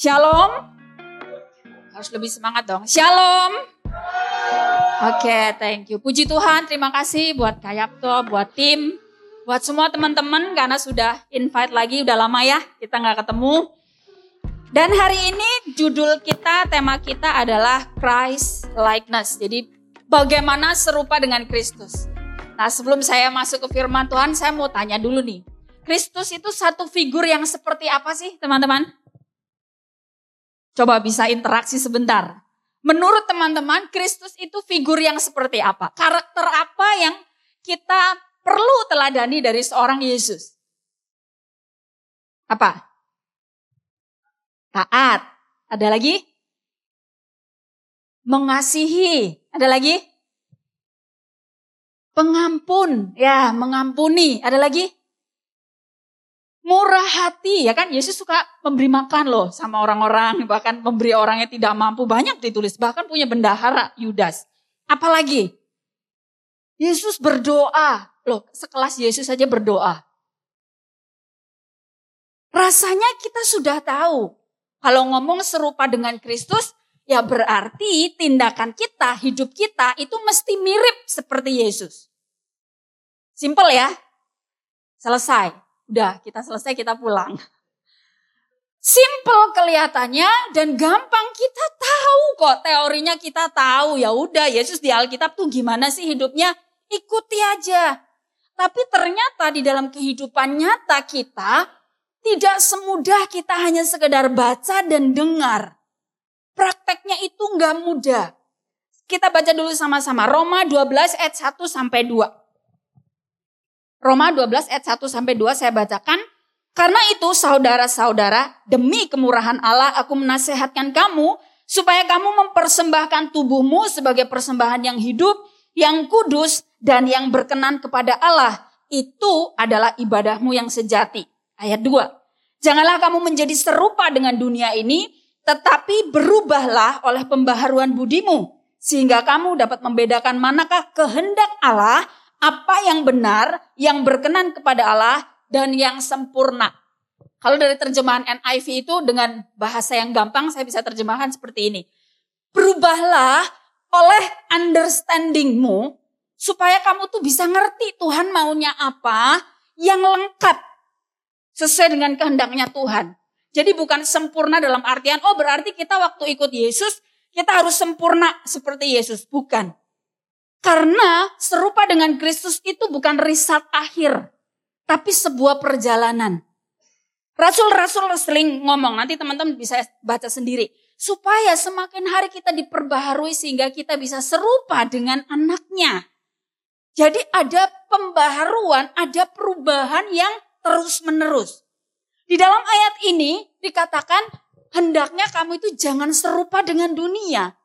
Shalom. Harus lebih semangat dong. Shalom. Oke, okay, thank you. Puji Tuhan, terima kasih buat Kayapto, buat tim, buat semua teman-teman karena sudah invite lagi, udah lama ya kita nggak ketemu. Dan hari ini judul kita, tema kita adalah Christ likeness. Jadi bagaimana serupa dengan Kristus. Nah sebelum saya masuk ke firman Tuhan, saya mau tanya dulu nih. Kristus itu satu figur yang seperti apa sih teman-teman? Coba bisa interaksi sebentar. Menurut teman-teman, Kristus itu figur yang seperti apa? Karakter apa yang kita perlu teladani dari seorang Yesus? Apa? Taat. Ada lagi? Mengasihi. Ada lagi? Pengampun. Ya, mengampuni. Ada lagi? Murah hati ya kan? Yesus suka memberi makan loh sama orang-orang bahkan memberi orang yang tidak mampu. Banyak ditulis bahkan punya bendahara Yudas. Apalagi? Yesus berdoa. Loh sekelas Yesus saja berdoa. Rasanya kita sudah tahu. Kalau ngomong serupa dengan Kristus ya berarti tindakan kita hidup kita itu mesti mirip seperti Yesus. Simple ya? Selesai Udah, kita selesai, kita pulang. Simple kelihatannya dan gampang kita tahu kok teorinya kita tahu ya udah Yesus di Alkitab tuh gimana sih hidupnya ikuti aja. Tapi ternyata di dalam kehidupan nyata kita tidak semudah kita hanya sekedar baca dan dengar. Prakteknya itu nggak mudah. Kita baca dulu sama-sama Roma 12 ayat 1 sampai 2. Roma 12 ayat 1 sampai 2 saya bacakan. Karena itu saudara-saudara, demi kemurahan Allah aku menasehatkan kamu supaya kamu mempersembahkan tubuhmu sebagai persembahan yang hidup, yang kudus dan yang berkenan kepada Allah. Itu adalah ibadahmu yang sejati. Ayat 2. Janganlah kamu menjadi serupa dengan dunia ini, tetapi berubahlah oleh pembaharuan budimu sehingga kamu dapat membedakan manakah kehendak Allah apa yang benar, yang berkenan kepada Allah, dan yang sempurna. Kalau dari terjemahan NIV itu dengan bahasa yang gampang saya bisa terjemahkan seperti ini. Berubahlah oleh understandingmu supaya kamu tuh bisa ngerti Tuhan maunya apa yang lengkap sesuai dengan kehendaknya Tuhan. Jadi bukan sempurna dalam artian oh berarti kita waktu ikut Yesus kita harus sempurna seperti Yesus, bukan. Karena serupa dengan Kristus itu bukan riset akhir, tapi sebuah perjalanan. Rasul-rasul sering ngomong, nanti teman-teman bisa baca sendiri. Supaya semakin hari kita diperbaharui sehingga kita bisa serupa dengan anaknya. Jadi ada pembaharuan, ada perubahan yang terus menerus. Di dalam ayat ini dikatakan hendaknya kamu itu jangan serupa dengan dunia.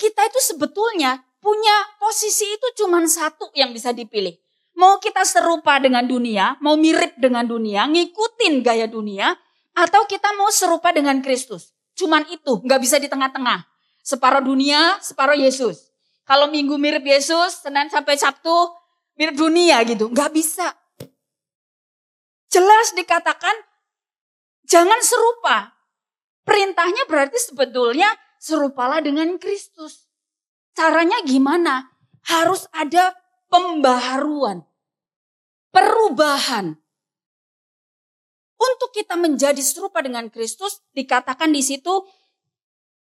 Kita itu sebetulnya punya posisi itu cuma satu yang bisa dipilih. Mau kita serupa dengan dunia, mau mirip dengan dunia, ngikutin gaya dunia, atau kita mau serupa dengan Kristus. Cuman itu, nggak bisa di tengah-tengah. Separuh dunia, separuh Yesus. Kalau minggu mirip Yesus, Senin sampai Sabtu mirip dunia gitu. Nggak bisa. Jelas dikatakan, jangan serupa. Perintahnya berarti sebetulnya serupalah dengan Kristus. Caranya gimana? Harus ada pembaharuan, perubahan. Untuk kita menjadi serupa dengan Kristus, dikatakan di situ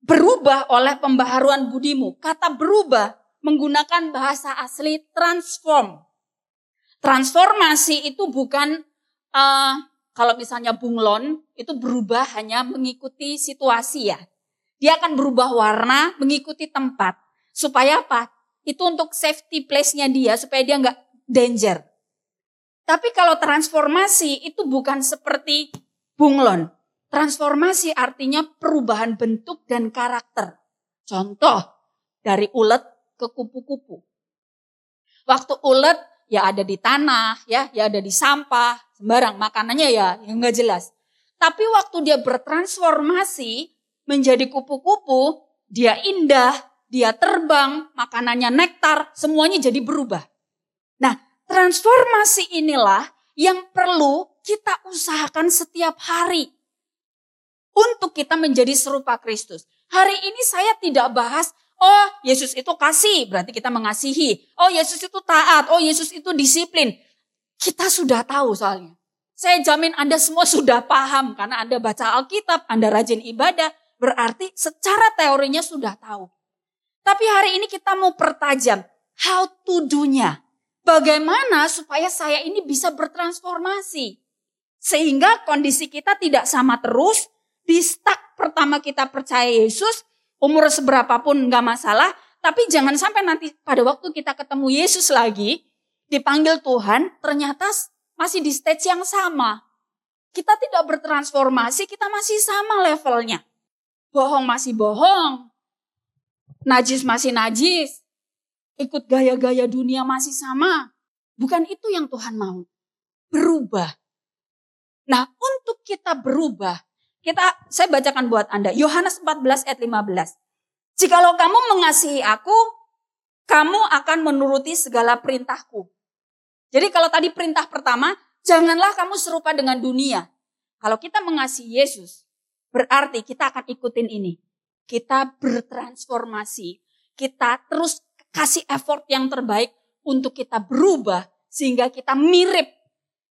berubah oleh pembaharuan budimu. Kata berubah menggunakan bahasa asli transform. Transformasi itu bukan uh, kalau misalnya bunglon itu berubah hanya mengikuti situasi ya. Dia akan berubah warna mengikuti tempat. Supaya apa? Itu untuk safety place-nya dia, supaya dia nggak danger. Tapi kalau transformasi itu bukan seperti bunglon. Transformasi artinya perubahan bentuk dan karakter. Contoh, dari ulet ke kupu-kupu. Waktu ulet ya ada di tanah, ya, ya ada di sampah, sembarang makanannya ya nggak jelas. Tapi waktu dia bertransformasi menjadi kupu-kupu, dia indah, dia terbang, makanannya nektar, semuanya jadi berubah. Nah, transformasi inilah yang perlu kita usahakan setiap hari. untuk kita menjadi serupa Kristus. Hari ini saya tidak bahas, oh Yesus itu kasih, berarti kita mengasihi. Oh Yesus itu taat, oh Yesus itu disiplin. Kita sudah tahu soalnya. Saya jamin Anda semua sudah paham karena Anda baca Alkitab, Anda rajin ibadah, berarti secara teorinya sudah tahu. Tapi hari ini kita mau pertajam how to do-nya. Bagaimana supaya saya ini bisa bertransformasi. Sehingga kondisi kita tidak sama terus, di stuck pertama kita percaya Yesus, umur seberapa pun nggak masalah, tapi jangan sampai nanti pada waktu kita ketemu Yesus lagi, dipanggil Tuhan, ternyata masih di stage yang sama. Kita tidak bertransformasi, kita masih sama levelnya. Bohong masih bohong, najis masih najis, ikut gaya-gaya dunia masih sama. Bukan itu yang Tuhan mau. Berubah. Nah, untuk kita berubah, kita saya bacakan buat Anda. Yohanes 14 ayat 15. Jikalau kamu mengasihi aku, kamu akan menuruti segala perintahku. Jadi kalau tadi perintah pertama, janganlah kamu serupa dengan dunia. Kalau kita mengasihi Yesus, berarti kita akan ikutin ini kita bertransformasi. Kita terus kasih effort yang terbaik untuk kita berubah sehingga kita mirip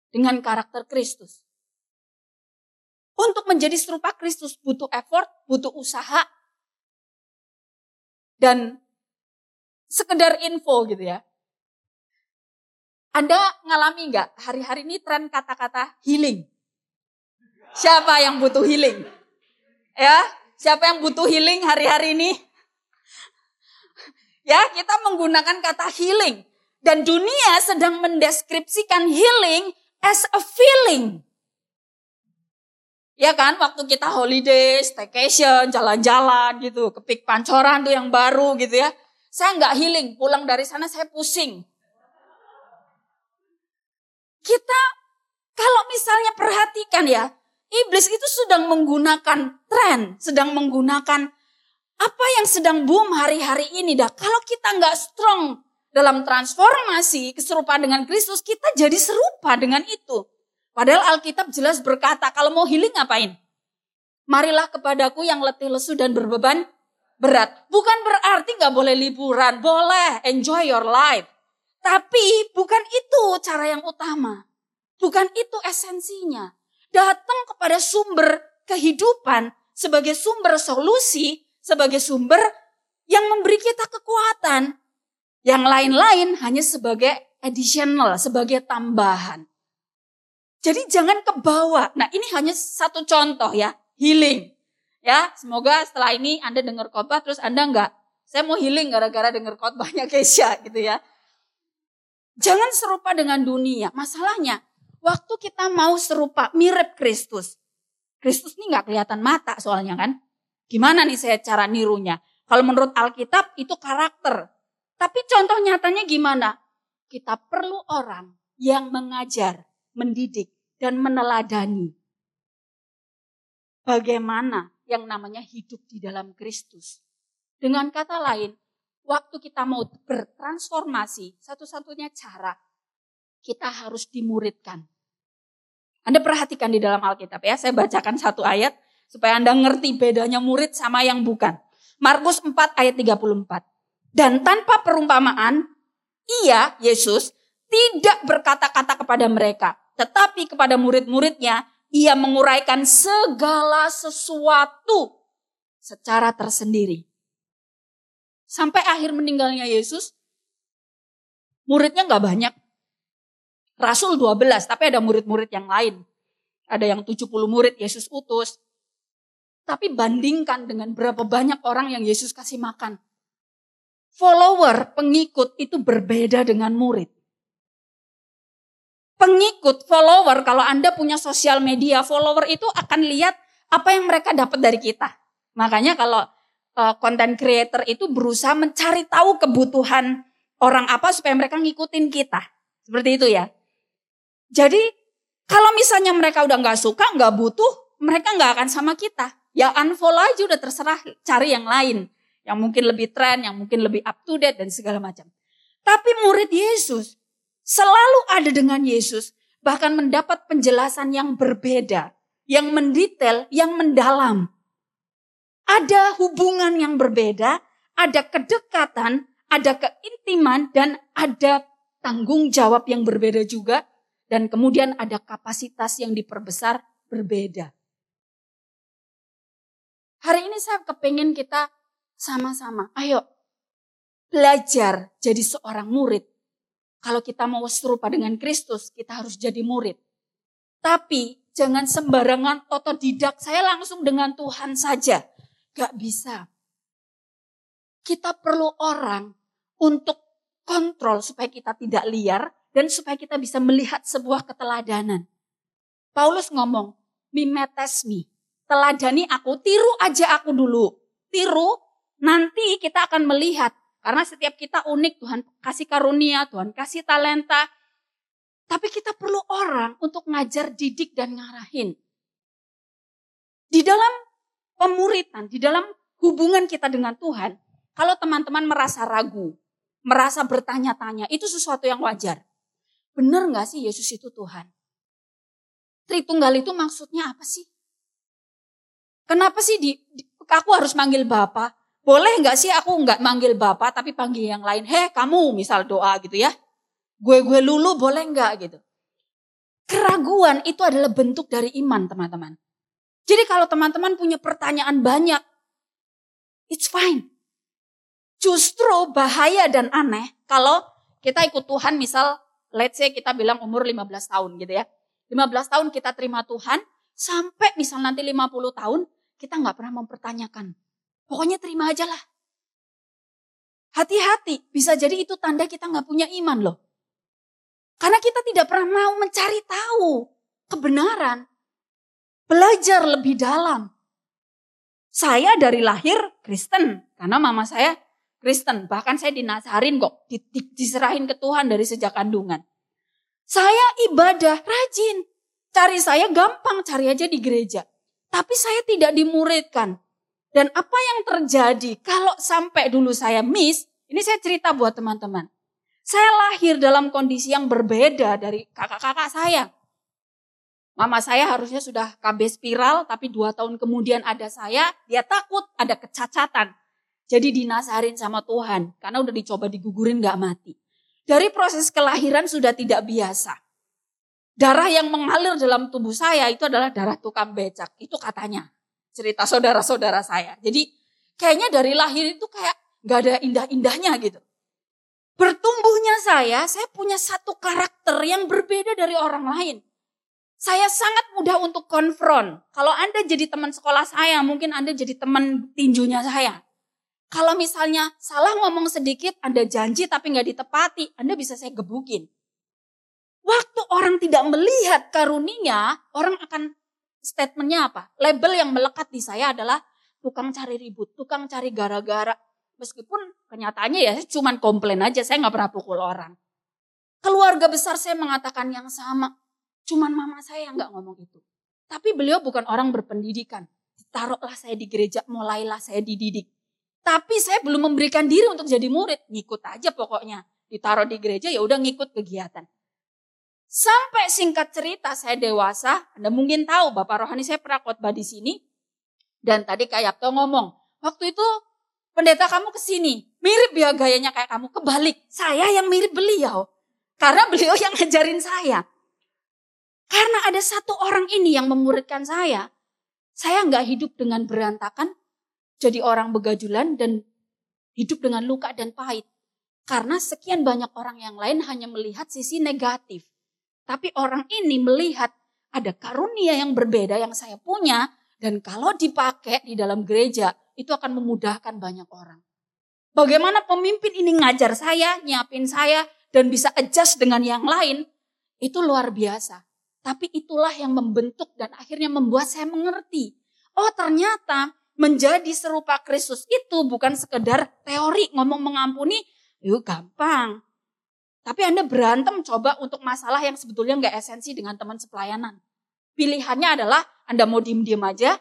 dengan karakter Kristus. Untuk menjadi serupa Kristus butuh effort, butuh usaha, dan sekedar info gitu ya. Anda ngalami nggak hari-hari ini tren kata-kata healing? Siapa yang butuh healing? Ya, Siapa yang butuh healing hari-hari ini? Ya, kita menggunakan kata healing. Dan dunia sedang mendeskripsikan healing as a feeling. Ya kan, waktu kita holiday, staycation, jalan-jalan gitu, kepik pancoran tuh yang baru gitu ya. Saya nggak healing, pulang dari sana saya pusing. Kita kalau misalnya perhatikan ya, Iblis itu sedang menggunakan tren, sedang menggunakan apa yang sedang boom hari-hari ini. Dah, kalau kita nggak strong dalam transformasi keserupaan dengan Kristus, kita jadi serupa dengan itu. Padahal Alkitab jelas berkata, kalau mau healing ngapain? Marilah kepadaku yang letih lesu dan berbeban berat. Bukan berarti nggak boleh liburan, boleh enjoy your life. Tapi bukan itu cara yang utama. Bukan itu esensinya datang kepada sumber kehidupan sebagai sumber solusi, sebagai sumber yang memberi kita kekuatan. Yang lain-lain hanya sebagai additional, sebagai tambahan. Jadi jangan ke bawah. Nah ini hanya satu contoh ya, healing. Ya, semoga setelah ini Anda dengar khotbah terus Anda enggak, saya mau healing gara-gara dengar khotbahnya Keisha gitu ya. Jangan serupa dengan dunia. Masalahnya Waktu kita mau serupa, mirip Kristus. Kristus ini nggak kelihatan mata soalnya kan. Gimana nih saya cara nirunya? Kalau menurut Alkitab itu karakter. Tapi contoh nyatanya gimana? Kita perlu orang yang mengajar, mendidik, dan meneladani. Bagaimana yang namanya hidup di dalam Kristus. Dengan kata lain, waktu kita mau bertransformasi, satu-satunya cara kita harus dimuridkan. Anda perhatikan di dalam Alkitab ya, saya bacakan satu ayat supaya Anda ngerti bedanya murid sama yang bukan. Markus 4 ayat 34. Dan tanpa perumpamaan, ia, Yesus, tidak berkata-kata kepada mereka. Tetapi kepada murid-muridnya, ia menguraikan segala sesuatu secara tersendiri. Sampai akhir meninggalnya Yesus, muridnya nggak banyak. Rasul 12, tapi ada murid-murid yang lain. Ada yang 70 murid Yesus utus. Tapi bandingkan dengan berapa banyak orang yang Yesus kasih makan. Follower, pengikut itu berbeda dengan murid. Pengikut, follower, kalau Anda punya sosial media, follower itu akan lihat apa yang mereka dapat dari kita. Makanya kalau konten uh, creator itu berusaha mencari tahu kebutuhan orang apa supaya mereka ngikutin kita. Seperti itu ya. Jadi kalau misalnya mereka udah nggak suka, nggak butuh, mereka nggak akan sama kita. Ya unfollow aja udah terserah cari yang lain. Yang mungkin lebih tren, yang mungkin lebih up to date dan segala macam. Tapi murid Yesus selalu ada dengan Yesus. Bahkan mendapat penjelasan yang berbeda. yang mendetail, yang mendalam. Ada hubungan yang berbeda, ada kedekatan, ada keintiman, dan ada tanggung jawab yang berbeda juga. Dan kemudian ada kapasitas yang diperbesar berbeda. Hari ini saya kepengen kita sama-sama, ayo belajar jadi seorang murid. Kalau kita mau serupa dengan Kristus, kita harus jadi murid. Tapi jangan sembarangan otodidak, saya langsung dengan Tuhan saja. Gak bisa. Kita perlu orang untuk kontrol supaya kita tidak liar dan supaya kita bisa melihat sebuah keteladanan. Paulus ngomong, mimetes me, teladani aku, tiru aja aku dulu. Tiru, nanti kita akan melihat. Karena setiap kita unik, Tuhan kasih karunia, Tuhan kasih talenta. Tapi kita perlu orang untuk ngajar, didik, dan ngarahin. Di dalam pemuritan, di dalam hubungan kita dengan Tuhan, kalau teman-teman merasa ragu, merasa bertanya-tanya, itu sesuatu yang wajar. Benar nggak sih Yesus itu Tuhan? Tritunggal itu maksudnya apa sih? Kenapa sih di, di aku harus manggil Bapak? Boleh nggak sih aku nggak manggil Bapak tapi panggil yang lain? Heh kamu misal doa gitu ya. Gue gue lulu boleh nggak gitu. Keraguan itu adalah bentuk dari iman teman-teman. Jadi kalau teman-teman punya pertanyaan banyak, it's fine. Justru bahaya dan aneh kalau kita ikut Tuhan misal let's say kita bilang umur 15 tahun gitu ya. 15 tahun kita terima Tuhan, sampai misal nanti 50 tahun, kita nggak pernah mempertanyakan. Pokoknya terima aja lah. Hati-hati, bisa jadi itu tanda kita nggak punya iman loh. Karena kita tidak pernah mau mencari tahu kebenaran. Belajar lebih dalam. Saya dari lahir Kristen, karena mama saya Kristen. Bahkan saya dinasarin kok, diserahin ke Tuhan dari sejak kandungan. Saya ibadah rajin. Cari saya gampang, cari aja di gereja. Tapi saya tidak dimuridkan. Dan apa yang terjadi kalau sampai dulu saya miss, ini saya cerita buat teman-teman. Saya lahir dalam kondisi yang berbeda dari kakak-kakak saya. Mama saya harusnya sudah KB spiral, tapi dua tahun kemudian ada saya, dia takut ada kecacatan. Jadi dinasarin sama Tuhan, karena udah dicoba digugurin gak mati. Dari proses kelahiran sudah tidak biasa. Darah yang mengalir dalam tubuh saya itu adalah darah tukang becak. Itu katanya. Cerita saudara-saudara saya. Jadi kayaknya dari lahir itu kayak gak ada indah-indahnya gitu. Bertumbuhnya saya, saya punya satu karakter yang berbeda dari orang lain. Saya sangat mudah untuk konfront. Kalau Anda jadi teman sekolah saya, mungkin Anda jadi teman tinjunya saya. Kalau misalnya salah ngomong sedikit, Anda janji tapi nggak ditepati, Anda bisa saya gebukin. Waktu orang tidak melihat karunia, orang akan statementnya apa? Label yang melekat di saya adalah tukang cari ribut, tukang cari gara-gara. Meskipun kenyataannya ya cuma komplain aja, saya nggak pernah pukul orang. Keluarga besar saya mengatakan yang sama. Cuman mama saya yang nggak ngomong itu. Tapi beliau bukan orang berpendidikan. Taruhlah saya di gereja, mulailah saya dididik. Tapi saya belum memberikan diri untuk jadi murid. Ngikut aja pokoknya. Ditaruh di gereja ya udah ngikut kegiatan. Sampai singkat cerita saya dewasa, Anda mungkin tahu Bapak Rohani saya pernah khotbah di sini. Dan tadi kayak Yapto ngomong, waktu itu pendeta kamu ke sini, mirip ya gayanya kayak kamu, kebalik. Saya yang mirip beliau. Karena beliau yang ngajarin saya. Karena ada satu orang ini yang memuridkan saya, saya nggak hidup dengan berantakan, jadi orang begajulan dan hidup dengan luka dan pahit. Karena sekian banyak orang yang lain hanya melihat sisi negatif. Tapi orang ini melihat ada karunia yang berbeda yang saya punya dan kalau dipakai di dalam gereja itu akan memudahkan banyak orang. Bagaimana pemimpin ini ngajar saya, nyiapin saya dan bisa adjust dengan yang lain, itu luar biasa. Tapi itulah yang membentuk dan akhirnya membuat saya mengerti. Oh ternyata menjadi serupa Kristus itu bukan sekedar teori ngomong mengampuni, yuk gampang. Tapi Anda berantem coba untuk masalah yang sebetulnya nggak esensi dengan teman sepelayanan. Pilihannya adalah Anda mau diem-diem aja,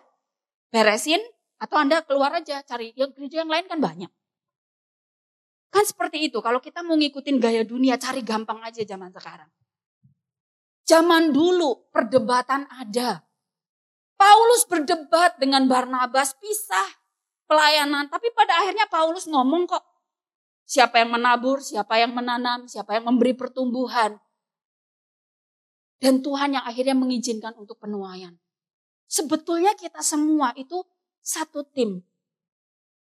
beresin, atau Anda keluar aja cari yang gereja yang lain kan banyak. Kan seperti itu, kalau kita mau ngikutin gaya dunia, cari gampang aja zaman sekarang. Zaman dulu perdebatan ada. Paulus berdebat dengan Barnabas, pisah pelayanan. Tapi pada akhirnya Paulus ngomong kok, siapa yang menabur, siapa yang menanam, siapa yang memberi pertumbuhan. Dan Tuhan yang akhirnya mengizinkan untuk penuaian. Sebetulnya kita semua itu satu tim.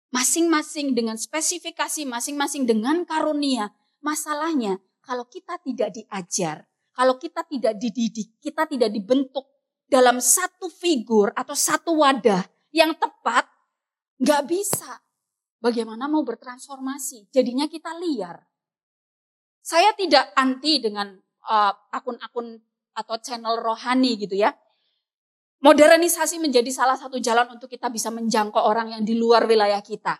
Masing-masing dengan spesifikasi, masing-masing dengan karunia. Masalahnya kalau kita tidak diajar, kalau kita tidak dididik, kita tidak dibentuk dalam satu figur atau satu wadah yang tepat, nggak bisa. Bagaimana mau bertransformasi? Jadinya kita liar. Saya tidak anti dengan uh, akun-akun uh, atau channel rohani gitu ya. Modernisasi menjadi salah satu jalan untuk kita bisa menjangkau orang yang di luar wilayah kita.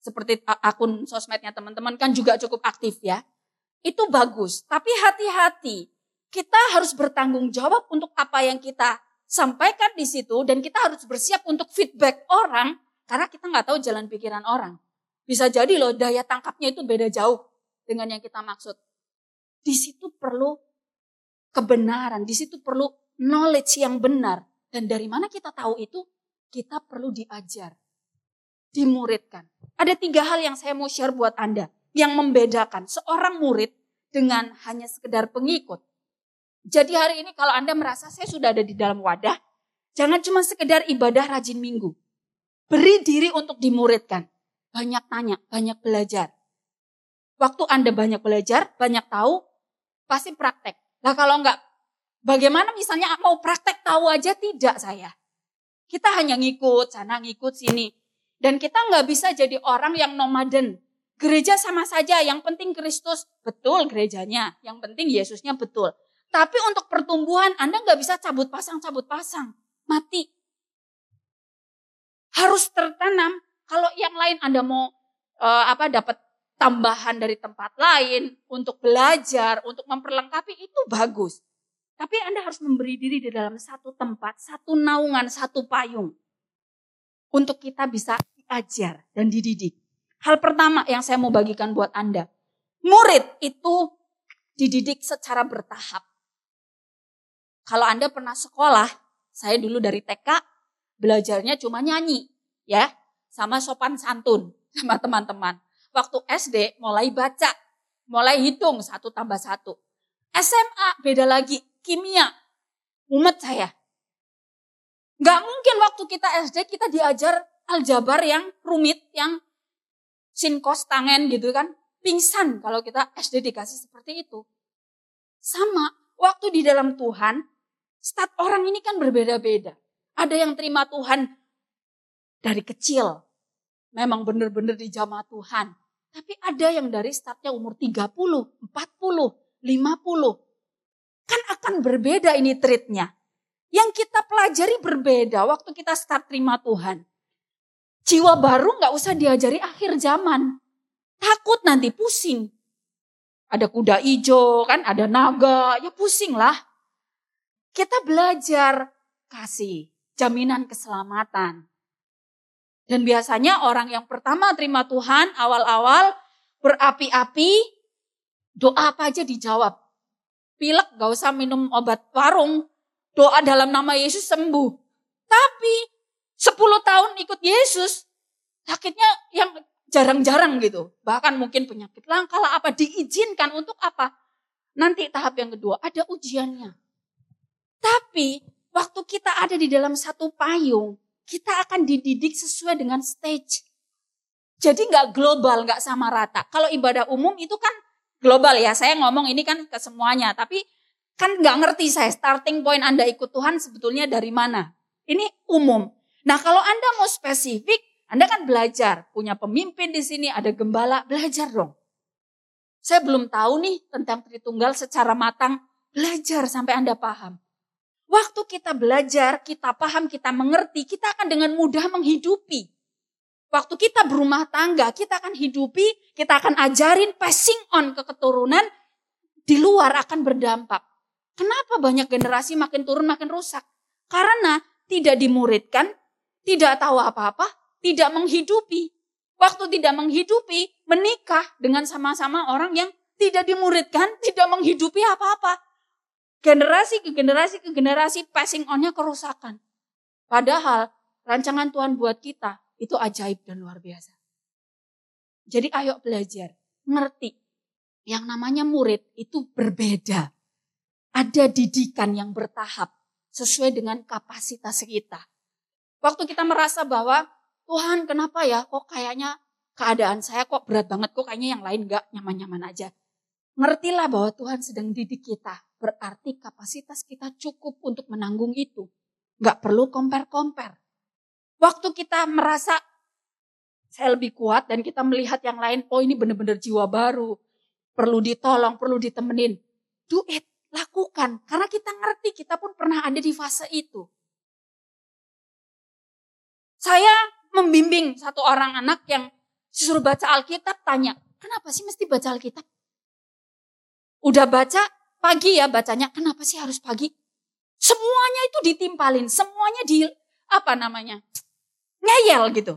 Seperti akun sosmednya teman-teman kan juga cukup aktif ya. Itu bagus, tapi hati-hati. Kita harus bertanggung jawab untuk apa yang kita sampaikan di situ dan kita harus bersiap untuk feedback orang karena kita nggak tahu jalan pikiran orang. Bisa jadi loh daya tangkapnya itu beda jauh dengan yang kita maksud. Di situ perlu kebenaran, di situ perlu knowledge yang benar. Dan dari mana kita tahu itu? Kita perlu diajar, dimuridkan. Ada tiga hal yang saya mau share buat Anda yang membedakan seorang murid dengan hanya sekedar pengikut. Jadi hari ini kalau Anda merasa saya sudah ada di dalam wadah, jangan cuma sekedar ibadah rajin minggu. Beri diri untuk dimuridkan. Banyak tanya, banyak belajar. Waktu Anda banyak belajar, banyak tahu, pasti praktek. Nah kalau enggak Bagaimana misalnya mau praktek tahu aja tidak saya. Kita hanya ngikut sana ngikut sini. Dan kita nggak bisa jadi orang yang nomaden. Gereja sama saja, yang penting Kristus. Betul gerejanya, yang penting Yesusnya betul. Tapi untuk pertumbuhan Anda nggak bisa cabut pasang-cabut pasang. Mati. Harus tertanam. Kalau yang lain Anda mau uh, apa dapat tambahan dari tempat lain untuk belajar, untuk memperlengkapi itu bagus. Tapi Anda harus memberi diri di dalam satu tempat, satu naungan, satu payung. Untuk kita bisa diajar dan dididik. Hal pertama yang saya mau bagikan buat Anda. Murid itu dididik secara bertahap. Kalau Anda pernah sekolah, saya dulu dari TK, belajarnya cuma nyanyi. ya Sama sopan santun sama teman-teman. Waktu SD mulai baca, mulai hitung satu tambah satu. SMA beda lagi, kimia. Umat saya. Gak mungkin waktu kita SD kita diajar aljabar yang rumit, yang sinkos tangen gitu kan. Pingsan kalau kita SD dikasih seperti itu. Sama, waktu di dalam Tuhan, stat orang ini kan berbeda-beda. Ada yang terima Tuhan dari kecil. Memang benar-benar di jamaah Tuhan. Tapi ada yang dari startnya umur 30, 40, 50. Kan akan berbeda ini treatnya. Yang kita pelajari berbeda waktu kita start terima Tuhan. Jiwa baru nggak usah diajari akhir zaman. Takut nanti pusing. Ada kuda ijo kan, ada naga, ya pusing lah. Kita belajar kasih jaminan keselamatan. Dan biasanya orang yang pertama terima Tuhan awal-awal berapi-api, doa apa aja dijawab pilek gak usah minum obat warung. Doa dalam nama Yesus sembuh. Tapi 10 tahun ikut Yesus, sakitnya yang jarang-jarang gitu. Bahkan mungkin penyakit langka lah apa diizinkan untuk apa? Nanti tahap yang kedua ada ujiannya. Tapi waktu kita ada di dalam satu payung, kita akan dididik sesuai dengan stage. Jadi nggak global, nggak sama rata. Kalau ibadah umum itu kan global ya. Saya ngomong ini kan ke semuanya, tapi kan nggak ngerti saya starting point Anda ikut Tuhan sebetulnya dari mana. Ini umum. Nah kalau Anda mau spesifik, Anda kan belajar. Punya pemimpin di sini, ada gembala, belajar dong. Saya belum tahu nih tentang Tritunggal secara matang, belajar sampai Anda paham. Waktu kita belajar, kita paham, kita mengerti, kita akan dengan mudah menghidupi. Waktu kita berumah tangga, kita akan hidupi, kita akan ajarin passing on ke keturunan, di luar akan berdampak. Kenapa banyak generasi makin turun makin rusak? Karena tidak dimuridkan, tidak tahu apa-apa, tidak menghidupi. Waktu tidak menghidupi, menikah dengan sama-sama orang yang tidak dimuridkan, tidak menghidupi apa-apa. Generasi ke generasi ke generasi passing onnya kerusakan. Padahal rancangan Tuhan buat kita itu ajaib dan luar biasa. Jadi ayo belajar, ngerti. Yang namanya murid itu berbeda. Ada didikan yang bertahap sesuai dengan kapasitas kita. Waktu kita merasa bahwa Tuhan kenapa ya kok kayaknya keadaan saya kok berat banget kok kayaknya yang lain gak nyaman-nyaman aja. Ngertilah bahwa Tuhan sedang didik kita. Berarti kapasitas kita cukup untuk menanggung itu. Gak perlu compare-compare. Waktu kita merasa saya lebih kuat dan kita melihat yang lain, oh ini benar-benar jiwa baru. Perlu ditolong, perlu ditemenin. Do it, lakukan. Karena kita ngerti, kita pun pernah ada di fase itu. Saya membimbing satu orang anak yang disuruh baca Alkitab, tanya, kenapa sih mesti baca Alkitab? Udah baca, pagi ya bacanya, kenapa sih harus pagi? Semuanya itu ditimpalin, semuanya di, apa namanya, ngeyel gitu.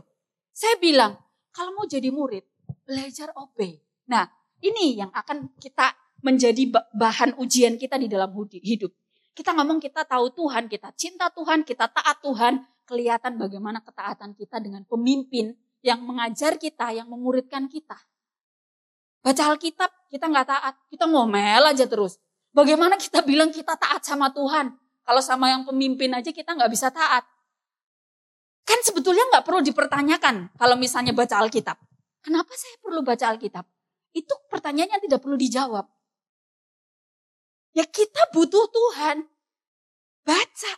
Saya bilang, kalau mau jadi murid, belajar OP. Nah, ini yang akan kita menjadi bahan ujian kita di dalam hidup. Kita ngomong kita tahu Tuhan, kita cinta Tuhan, kita taat Tuhan, kelihatan bagaimana ketaatan kita dengan pemimpin yang mengajar kita, yang memuridkan kita. Baca Alkitab, kita nggak taat, kita ngomel aja terus. Bagaimana kita bilang kita taat sama Tuhan? Kalau sama yang pemimpin aja kita nggak bisa taat. Kan sebetulnya nggak perlu dipertanyakan kalau misalnya baca Alkitab. Kenapa saya perlu baca Alkitab? Itu pertanyaan yang tidak perlu dijawab. Ya kita butuh Tuhan. Baca.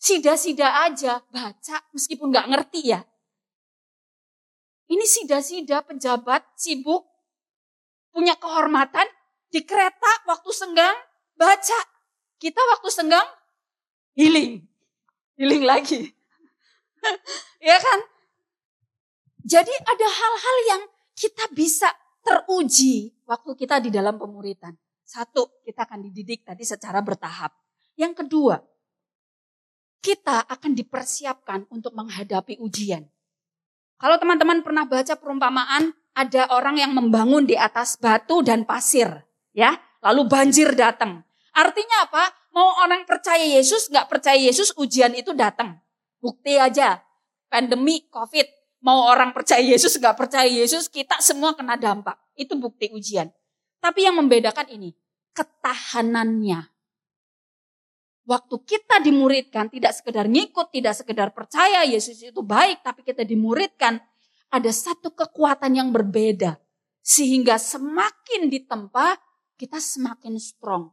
Sida-sida aja baca meskipun nggak ngerti ya. Ini sida-sida pejabat sibuk punya kehormatan di kereta waktu senggang baca. Kita waktu senggang healing. Healing lagi. ya kan? Jadi ada hal-hal yang kita bisa teruji waktu kita di dalam pemuritan. Satu, kita akan dididik tadi secara bertahap. Yang kedua, kita akan dipersiapkan untuk menghadapi ujian. Kalau teman-teman pernah baca perumpamaan, ada orang yang membangun di atas batu dan pasir, ya, lalu banjir datang. Artinya apa? Mau orang percaya Yesus, nggak percaya Yesus, ujian itu datang. Bukti aja, pandemi COVID, mau orang percaya Yesus, nggak percaya Yesus, kita semua kena dampak. Itu bukti ujian. Tapi yang membedakan ini, ketahanannya. Waktu kita dimuridkan tidak sekedar ngikut, tidak sekedar percaya Yesus itu baik, tapi kita dimuridkan ada satu kekuatan yang berbeda. Sehingga semakin ditempa, kita semakin strong.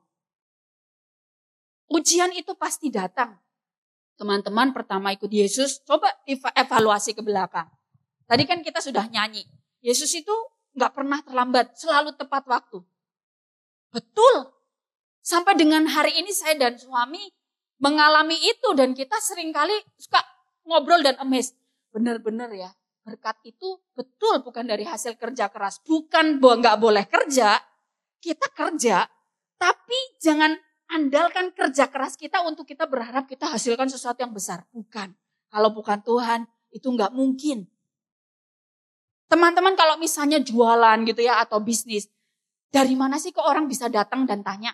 Ujian itu pasti datang. Teman-teman pertama ikut Yesus, coba evaluasi ke belakang. Tadi kan kita sudah nyanyi. Yesus itu nggak pernah terlambat, selalu tepat waktu. Betul, Sampai dengan hari ini saya dan suami mengalami itu dan kita sering kali suka ngobrol dan emes. Benar-benar ya, berkat itu betul bukan dari hasil kerja keras. Bukan nggak boleh kerja, kita kerja, tapi jangan andalkan kerja keras kita untuk kita berharap kita hasilkan sesuatu yang besar. Bukan. Kalau bukan Tuhan, itu nggak mungkin. Teman-teman kalau misalnya jualan gitu ya atau bisnis, dari mana sih kok orang bisa datang dan tanya,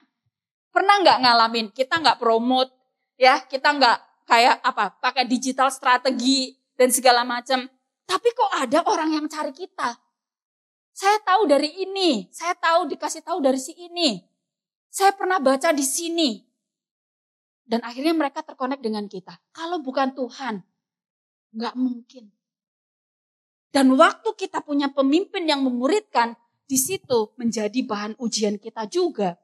Pernah nggak ngalamin? Kita nggak promote, ya, kita nggak kayak apa, pakai digital strategi dan segala macam. Tapi kok ada orang yang cari kita? Saya tahu dari ini, saya tahu dikasih tahu dari si ini. Saya pernah baca di sini. Dan akhirnya mereka terkonek dengan kita. Kalau bukan Tuhan, nggak mungkin. Dan waktu kita punya pemimpin yang memuridkan, di situ menjadi bahan ujian kita juga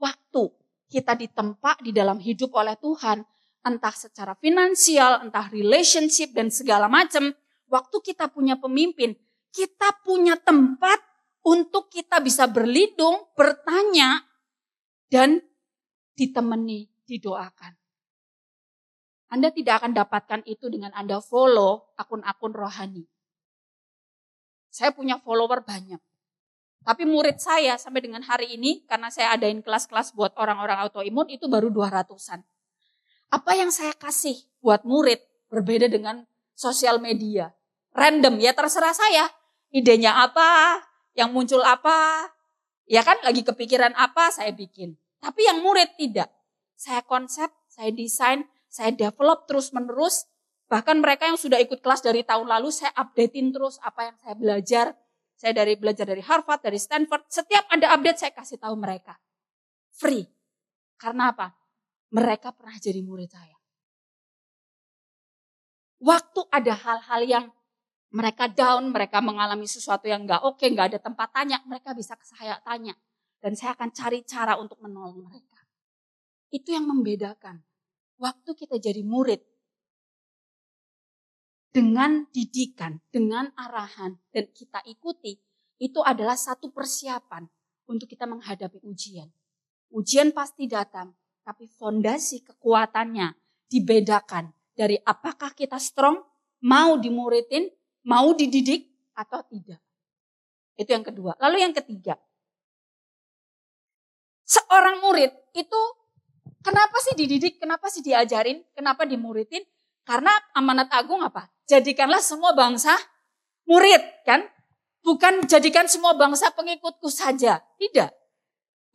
waktu kita ditempa di dalam hidup oleh Tuhan, entah secara finansial, entah relationship dan segala macam, waktu kita punya pemimpin, kita punya tempat untuk kita bisa berlindung, bertanya, dan ditemani, didoakan. Anda tidak akan dapatkan itu dengan Anda follow akun-akun rohani. Saya punya follower banyak. Tapi murid saya sampai dengan hari ini, karena saya adain kelas-kelas buat orang-orang autoimun, itu baru 200-an. Apa yang saya kasih buat murid berbeda dengan sosial media. Random, ya terserah saya. Idenya apa, yang muncul apa, ya kan lagi kepikiran apa, saya bikin. Tapi yang murid tidak. Saya konsep, saya desain, saya develop terus-menerus. Bahkan mereka yang sudah ikut kelas dari tahun lalu, saya updatein terus apa yang saya belajar. Saya dari belajar dari Harvard, dari Stanford. Setiap ada update saya kasih tahu mereka. Free. Karena apa? Mereka pernah jadi murid saya. Waktu ada hal-hal yang mereka down, mereka mengalami sesuatu yang nggak oke, nggak ada tempat tanya, mereka bisa ke saya tanya. Dan saya akan cari cara untuk menolong mereka. Itu yang membedakan. Waktu kita jadi murid, dengan didikan, dengan arahan, dan kita ikuti, itu adalah satu persiapan untuk kita menghadapi ujian. Ujian pasti datang, tapi fondasi kekuatannya dibedakan dari apakah kita strong, mau dimuridin, mau dididik, atau tidak. Itu yang kedua. Lalu yang ketiga, seorang murid itu kenapa sih dididik, kenapa sih diajarin, kenapa dimuridin? Karena amanat agung apa? Jadikanlah semua bangsa murid, kan? Bukan jadikan semua bangsa pengikutku saja. Tidak.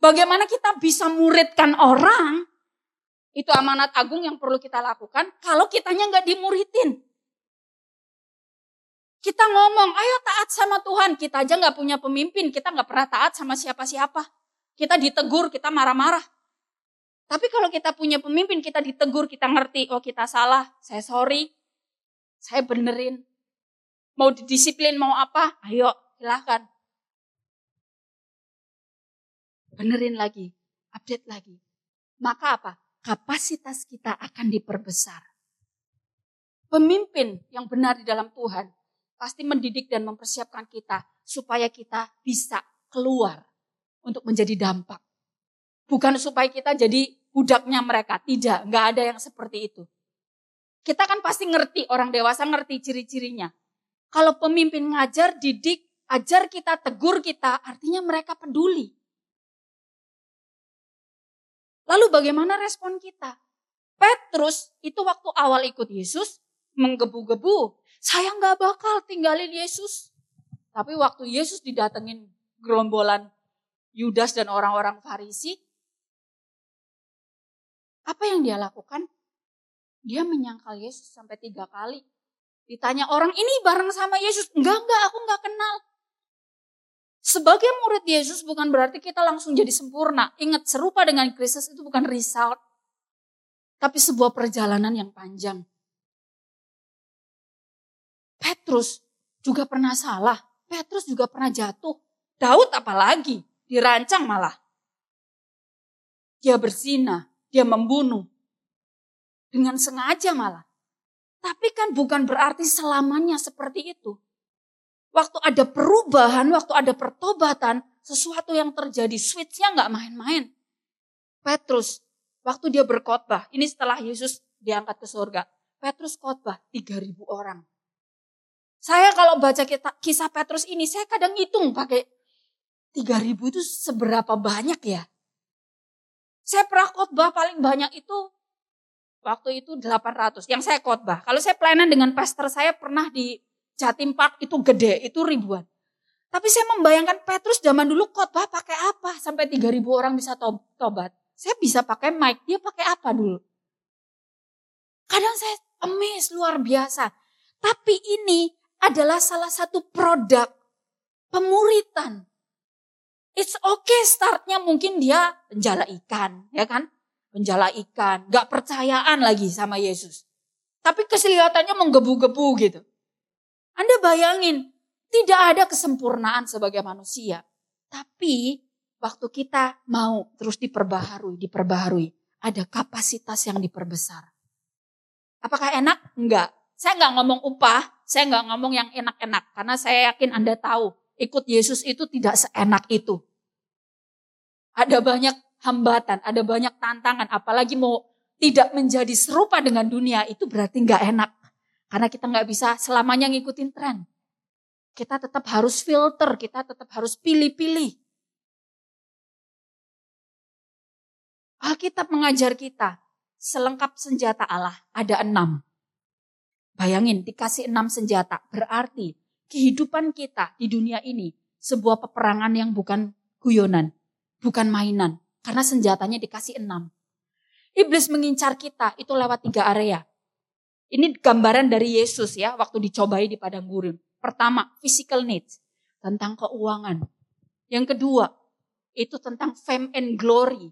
Bagaimana kita bisa muridkan orang? Itu amanat agung yang perlu kita lakukan kalau kitanya nggak dimuridin. Kita ngomong, ayo taat sama Tuhan. Kita aja nggak punya pemimpin, kita nggak pernah taat sama siapa-siapa. Kita ditegur, kita marah-marah. Tapi kalau kita punya pemimpin, kita ditegur, kita ngerti, oh kita salah, saya sorry, saya benerin. Mau didisiplin, mau apa, ayo silahkan. Benerin lagi, update lagi. Maka apa? Kapasitas kita akan diperbesar. Pemimpin yang benar di dalam Tuhan pasti mendidik dan mempersiapkan kita supaya kita bisa keluar untuk menjadi dampak. Bukan supaya kita jadi budaknya mereka. Tidak, nggak ada yang seperti itu. Kita kan pasti ngerti, orang dewasa ngerti ciri-cirinya. Kalau pemimpin ngajar, didik, ajar kita, tegur kita, artinya mereka peduli. Lalu bagaimana respon kita? Petrus itu waktu awal ikut Yesus menggebu-gebu. Saya nggak bakal tinggalin Yesus. Tapi waktu Yesus didatengin gerombolan Yudas dan orang-orang Farisi, apa yang dia lakukan? Dia menyangkal Yesus sampai tiga kali. Ditanya orang ini bareng sama Yesus. Enggak, enggak, aku enggak kenal. Sebagai murid Yesus bukan berarti kita langsung jadi sempurna. Ingat, serupa dengan Kristus itu bukan result. Tapi sebuah perjalanan yang panjang. Petrus juga pernah salah. Petrus juga pernah jatuh. Daud apalagi, dirancang malah. Dia berzina, dia membunuh. Dengan sengaja malah. Tapi kan bukan berarti selamanya seperti itu. Waktu ada perubahan, waktu ada pertobatan, sesuatu yang terjadi, switchnya nggak main-main. Petrus, waktu dia berkhotbah, ini setelah Yesus diangkat ke surga. Petrus khotbah 3000 orang. Saya kalau baca kisah Petrus ini, saya kadang hitung pakai 3000 itu seberapa banyak ya? Saya pernah khotbah paling banyak itu waktu itu 800 yang saya khotbah. Kalau saya pelayanan dengan pastor saya pernah di Jatim Park itu gede, itu ribuan. Tapi saya membayangkan Petrus zaman dulu khotbah pakai apa sampai 3000 orang bisa tobat. Saya bisa pakai mic, dia pakai apa dulu? Kadang saya emes luar biasa. Tapi ini adalah salah satu produk pemuritan It's okay startnya mungkin dia penjala ikan, ya kan? Penjala ikan, gak percayaan lagi sama Yesus. Tapi keselihatannya menggebu-gebu gitu. Anda bayangin, tidak ada kesempurnaan sebagai manusia. Tapi waktu kita mau terus diperbaharui, diperbaharui, ada kapasitas yang diperbesar. Apakah enak? Enggak. Saya nggak ngomong upah, saya nggak ngomong yang enak-enak. Karena saya yakin Anda tahu, ikut Yesus itu tidak seenak itu. Ada banyak hambatan, ada banyak tantangan, apalagi mau tidak menjadi serupa dengan dunia itu berarti nggak enak. Karena kita nggak bisa selamanya ngikutin tren. Kita tetap harus filter, kita tetap harus pilih-pilih. Alkitab mengajar kita, selengkap senjata Allah ada enam. Bayangin dikasih enam senjata, berarti kehidupan kita di dunia ini sebuah peperangan yang bukan guyonan, bukan mainan. Karena senjatanya dikasih enam. Iblis mengincar kita itu lewat tiga area. Ini gambaran dari Yesus ya waktu dicobai di padang gurun. Pertama, physical needs, tentang keuangan. Yang kedua, itu tentang fame and glory.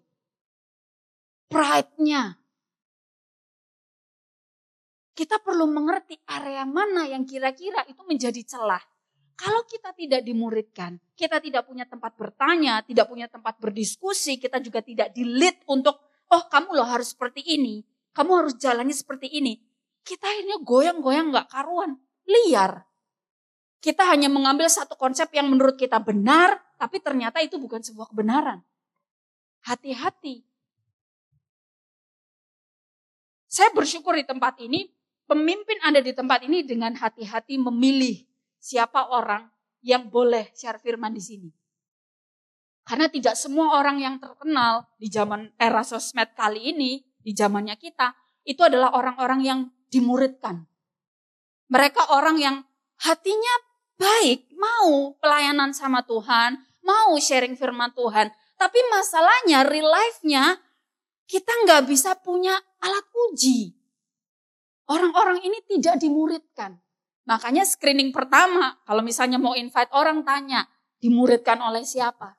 Pride-nya. Kita perlu mengerti area mana yang kira-kira itu menjadi celah. Kalau kita tidak dimuridkan, kita tidak punya tempat bertanya, tidak punya tempat berdiskusi, kita juga tidak dilit untuk, oh kamu loh harus seperti ini, kamu harus jalannya seperti ini. Kita akhirnya goyang-goyang gak karuan, liar. Kita hanya mengambil satu konsep yang menurut kita benar, tapi ternyata itu bukan sebuah kebenaran. Hati-hati. Saya bersyukur di tempat ini, pemimpin Anda di tempat ini dengan hati-hati memilih siapa orang yang boleh share firman di sini. Karena tidak semua orang yang terkenal di zaman era sosmed kali ini, di zamannya kita, itu adalah orang-orang yang dimuridkan. Mereka orang yang hatinya baik, mau pelayanan sama Tuhan, mau sharing firman Tuhan. Tapi masalahnya, real life-nya, kita nggak bisa punya alat uji. Orang-orang ini tidak dimuridkan. Makanya screening pertama, kalau misalnya mau invite orang tanya, dimuridkan oleh siapa?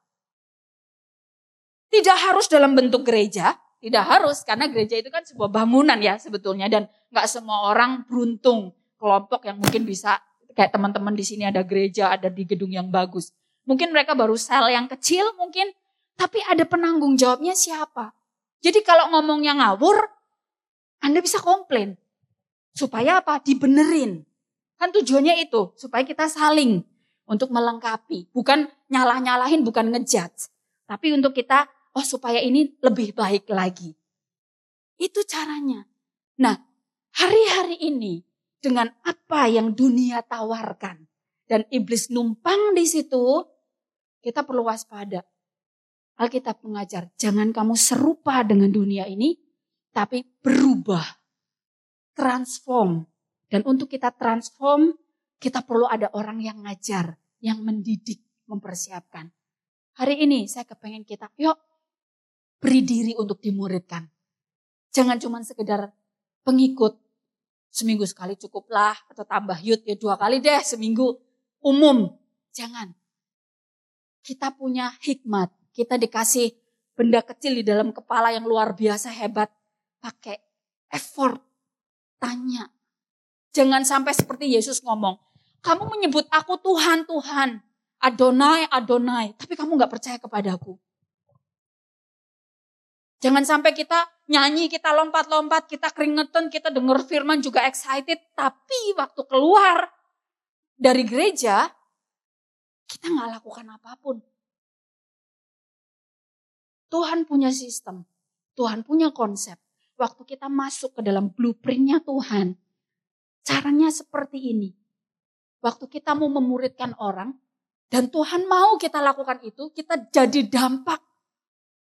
Tidak harus dalam bentuk gereja, tidak harus karena gereja itu kan sebuah bangunan ya sebetulnya dan nggak semua orang beruntung kelompok yang mungkin bisa kayak teman-teman di sini ada gereja, ada di gedung yang bagus. Mungkin mereka baru sel yang kecil mungkin, tapi ada penanggung jawabnya siapa? Jadi kalau ngomongnya ngawur, Anda bisa komplain. Supaya apa? Dibenerin. Kan tujuannya itu, supaya kita saling untuk melengkapi. Bukan nyalah-nyalahin, bukan ngejudge. Tapi untuk kita, oh supaya ini lebih baik lagi. Itu caranya. Nah, hari-hari ini dengan apa yang dunia tawarkan. Dan iblis numpang di situ, kita perlu waspada. Alkitab mengajar, jangan kamu serupa dengan dunia ini, tapi berubah, transform dan untuk kita transform, kita perlu ada orang yang ngajar, yang mendidik, mempersiapkan. Hari ini saya kepengen kita, yuk beri diri untuk dimuridkan. Jangan cuma sekedar pengikut. Seminggu sekali cukuplah atau tambah yud ya dua kali deh seminggu umum. Jangan. Kita punya hikmat, kita dikasih benda kecil di dalam kepala yang luar biasa hebat. Pakai effort, tanya, Jangan sampai seperti Yesus ngomong, kamu menyebut aku Tuhan, Tuhan. Adonai, Adonai. Tapi kamu gak percaya kepadaku. Jangan sampai kita nyanyi, kita lompat-lompat, kita keringetan, kita dengar firman juga excited. Tapi waktu keluar dari gereja, kita gak lakukan apa pun. Tuhan punya sistem. Tuhan punya konsep. Waktu kita masuk ke dalam blueprintnya Tuhan, Caranya seperti ini. Waktu kita mau memuridkan orang, dan Tuhan mau kita lakukan itu, kita jadi dampak.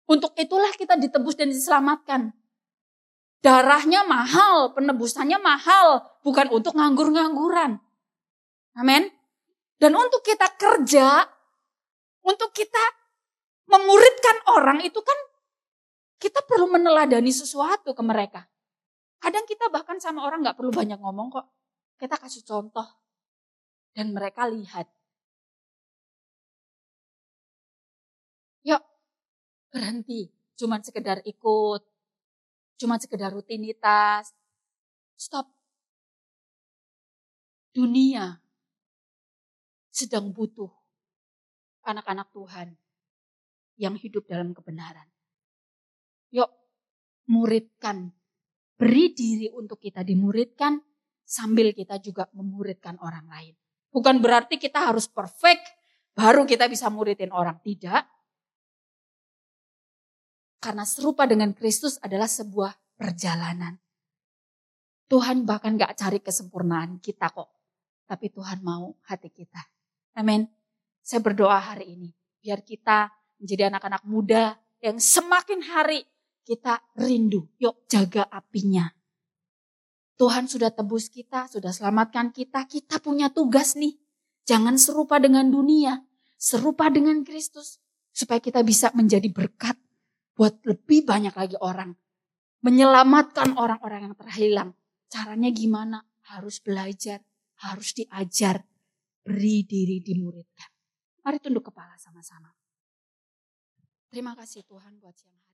Untuk itulah kita ditebus dan diselamatkan. Darahnya mahal, penebusannya mahal, bukan untuk nganggur-ngangguran. Amin. Dan untuk kita kerja, untuk kita memuridkan orang itu kan kita perlu meneladani sesuatu ke mereka. Kadang kita bahkan sama orang nggak perlu banyak ngomong kok. Kita kasih contoh. Dan mereka lihat. Yuk, berhenti. Cuman sekedar ikut. Cuman sekedar rutinitas. Stop. Dunia sedang butuh anak-anak Tuhan yang hidup dalam kebenaran. Yuk, muridkan beri diri untuk kita dimuridkan sambil kita juga memuridkan orang lain. Bukan berarti kita harus perfect baru kita bisa muridin orang. Tidak. Karena serupa dengan Kristus adalah sebuah perjalanan. Tuhan bahkan gak cari kesempurnaan kita kok. Tapi Tuhan mau hati kita. Amin. Saya berdoa hari ini. Biar kita menjadi anak-anak muda yang semakin hari kita rindu. Yuk jaga apinya. Tuhan sudah tebus kita, sudah selamatkan kita. Kita punya tugas nih. Jangan serupa dengan dunia. Serupa dengan Kristus. Supaya kita bisa menjadi berkat buat lebih banyak lagi orang. menyelamatkan orang-orang yang terhilang. Caranya gimana? Harus belajar, harus diajar, beri diri dimurutkan. Mari tunduk kepala sama-sama. Terima kasih Tuhan buat siang.